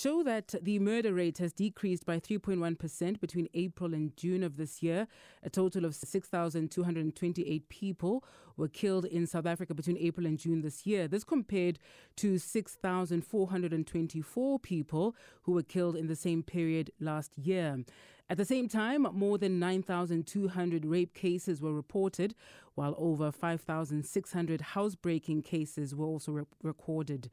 show that the murder rate has decreased by 3.1% between April and June of this year. A total of 6,228 people were killed in South Africa between April and June this year. This compared to 6,424 people who were killed in the same period last year. At the same time, more than 9,200 rape cases were reported, while over 5,600 housebreaking cases were also re- recorded.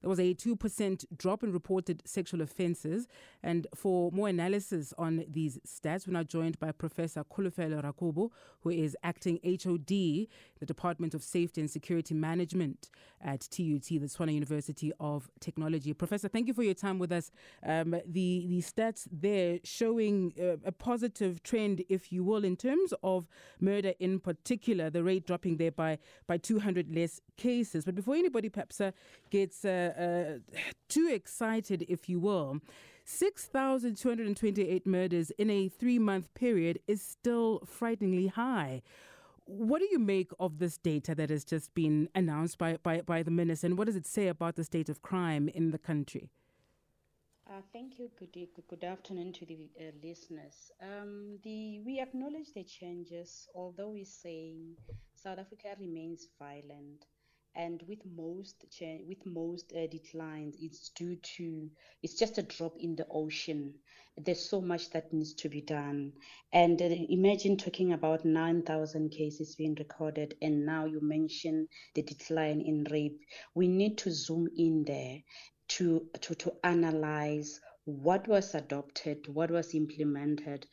There was a 2% drop in reported sexual offences. And for more analysis on these stats, we're now joined by Professor Kholofelo Rakobo, who is acting HOD, the Department of Safety and Security Management at TUT, the Tshwane University of Technology. Professor, thank you for your time with us. Um, the, the stats there showing uh, a positive trend, if you will, in terms of murder in particular, the rate dropping there by, by 200 less cases. But before anybody perhaps uh, gets uh, uh, too excited, if you will. 6,228 murders in a three month period is still frighteningly high. What do you make of this data that has just been announced by, by, by the minister, and what does it say about the state of crime in the country? Uh, thank you. Good, good, afternoon to the uh, listeners. Um, the, we acknowledge the changes, although we're saying South Africa remains violent and with most cha- with most uh, declines it's due to it's just a drop in the ocean. There's so much that needs to be done. And uh, imagine talking about 9000 cases being recorded and now you mention the decline in rape. We need to zoom in there to to to analyze what was adopted what was implemented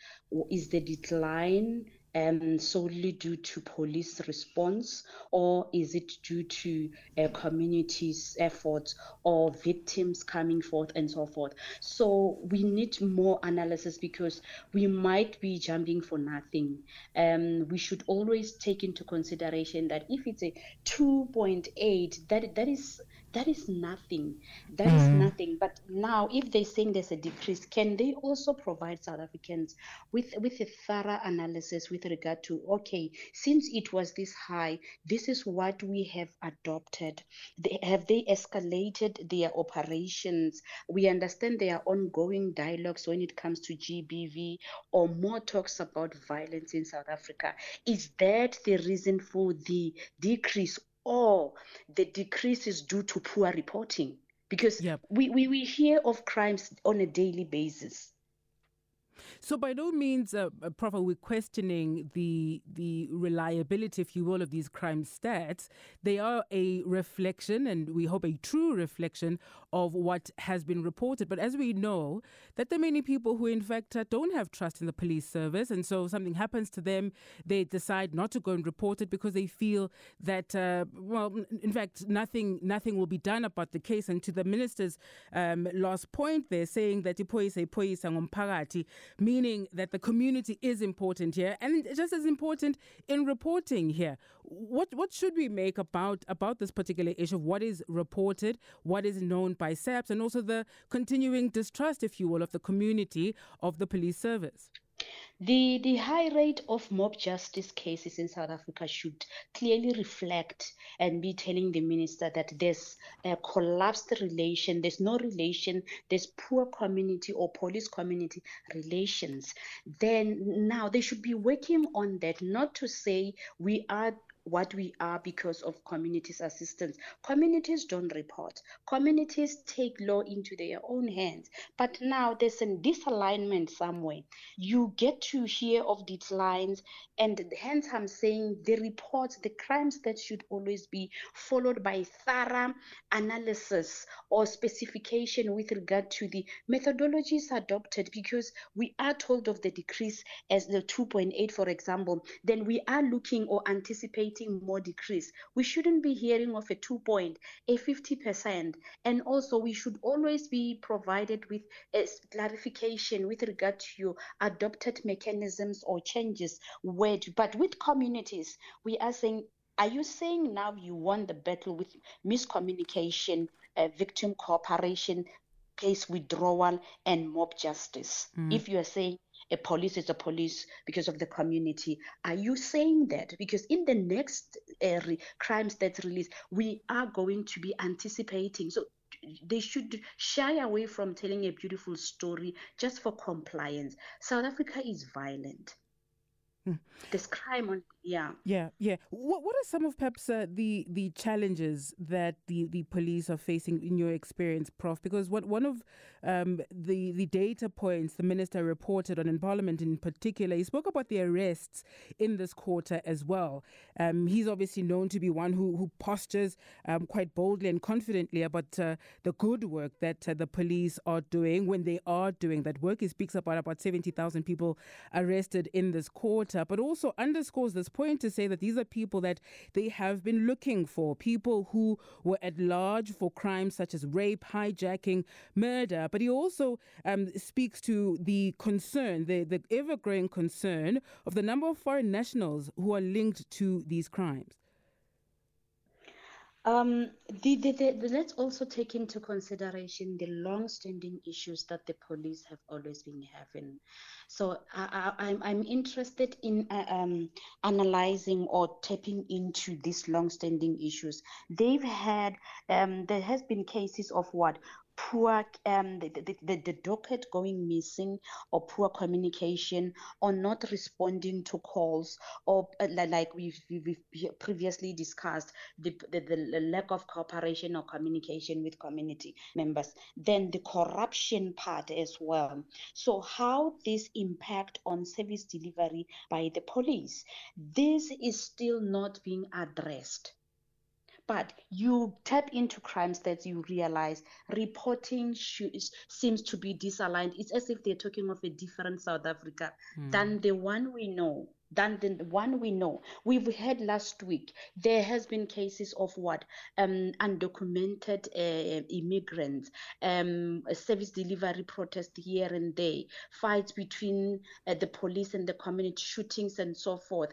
is the decline um, solely due to police response, or is it due to uh, communities' efforts or victims coming forth and so forth? So we need more analysis because we might be jumping for nothing. Um, we should always take into consideration that if it's a 2.8, that that is that is nothing. That mm. is nothing. But now, if they're saying there's a decrease, can they also provide South Africans with with a thorough analysis with regard to okay, since it was this high, this is what we have adopted. They, have they escalated their operations? We understand there are ongoing dialogues when it comes to GBV or more talks about violence in South Africa. Is that the reason for the decrease or the decrease is due to poor reporting because yep. we, we, we hear of crimes on a daily basis. So by no means, uh, uh, Prof, are we questioning the the reliability, if you will, of these crime stats. They are a reflection, and we hope a true reflection of what has been reported. But as we know, that there are many people who, in fact, uh, don't have trust in the police service, and so something happens to them, they decide not to go and report it because they feel that, uh, well, in fact, nothing nothing will be done about the case. And to the minister's um, last point, they're saying that ipoyisa ipoyisa ngomphakathi meaning that the community is important here and just as important in reporting here. What what should we make about about this particular issue of what is reported, what is known by SAPS, and also the continuing distrust, if you will, of the community of the police service? The, the high rate of mob justice cases in South Africa should clearly reflect and be telling the minister that there's a collapsed relation, there's no relation, there's poor community or police community relations. Then now they should be working on that, not to say we are what we are because of communities assistance. Communities don't report. Communities take law into their own hands. But now there's a disalignment somewhere. You get to hear of declines, and hence I'm saying the reports, the crimes that should always be followed by thorough analysis or specification with regard to the methodologies adopted because we are told of the decrease as the 2.8 for example then we are looking or anticipating more decrease. We shouldn't be hearing of a two point, a 50%. And also, we should always be provided with a clarification with regard to your adopted mechanisms or changes. Where, but with communities, we are saying Are you saying now you won the battle with miscommunication, uh, victim cooperation, case withdrawal, and mob justice? Mm. If you are saying a police is a police because of the community. Are you saying that? Because in the next uh, re- crime stats release, we are going to be anticipating. So they should shy away from telling a beautiful story just for compliance. South Africa is violent. Mm. There's crime on yeah. Yeah yeah. What, what are some of perhaps uh, the the challenges that the the police are facing in your experience prof? Because what one of um, the the data points the minister reported on in parliament in particular he spoke about the arrests in this quarter as well. Um, he's obviously known to be one who who postures um, quite boldly and confidently about uh, the good work that uh, the police are doing when they are doing that work. He speaks about about 70,000 people arrested in this quarter. But also underscores this point to say that these are people that they have been looking for, people who were at large for crimes such as rape, hijacking, murder. But he also um, speaks to the concern, the, the ever growing concern of the number of foreign nationals who are linked to these crimes. Um, the, the, the, let's also take into consideration the long-standing issues that the police have always been having. So I, am I'm, I'm interested in uh, um, analyzing or tapping into these long-standing issues. They've had um, there has been cases of what poor um, the, the, the, the docket going missing or poor communication or not responding to calls or uh, like we've, we've previously discussed the, the, the lack of cooperation or communication with community members then the corruption part as well. So how this impact on service delivery by the police this is still not being addressed. But you tap into crime stats, you realize reporting seems to be disaligned. It's as if they're talking of a different South Africa mm. than the one we know than the one we know. We've heard last week there has been cases of what um, undocumented uh, immigrants, um, service delivery protest here and there, fights between uh, the police and the community, shootings and so forth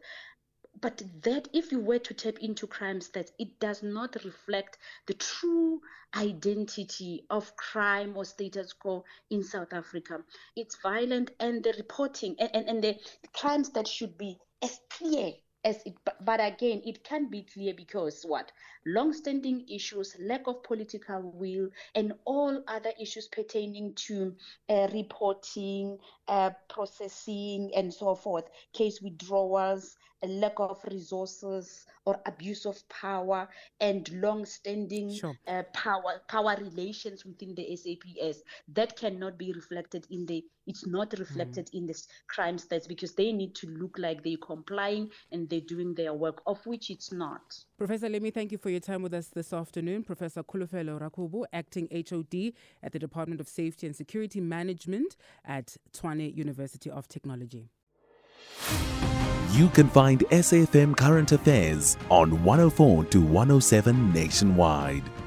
but that if you were to tap into crime stats, it does not reflect the true identity of crime or status quo in South Africa. It's violent and the reporting and, and, and the crimes that should be as clear as it but, again it can be clear because what? Long-standing issues lack of political will and all other issues pertaining to uh, reporting uh, processing and so forth. Case withdrawals a lack of resources or abuse of power and long-standing sure. uh, power power relations within the SAPS that cannot be reflected in the it's not reflected mm. in the crime stats because they need to look like they're complying and they're doing their work of which it's not Professor let me thank you for your time with us this afternoon Professor Khulufelo Rakubu acting HOD at the Department of Safety and Security Management at Tshwane University of Technology you can find SAFM Current Affairs on 104 to 107 nationwide.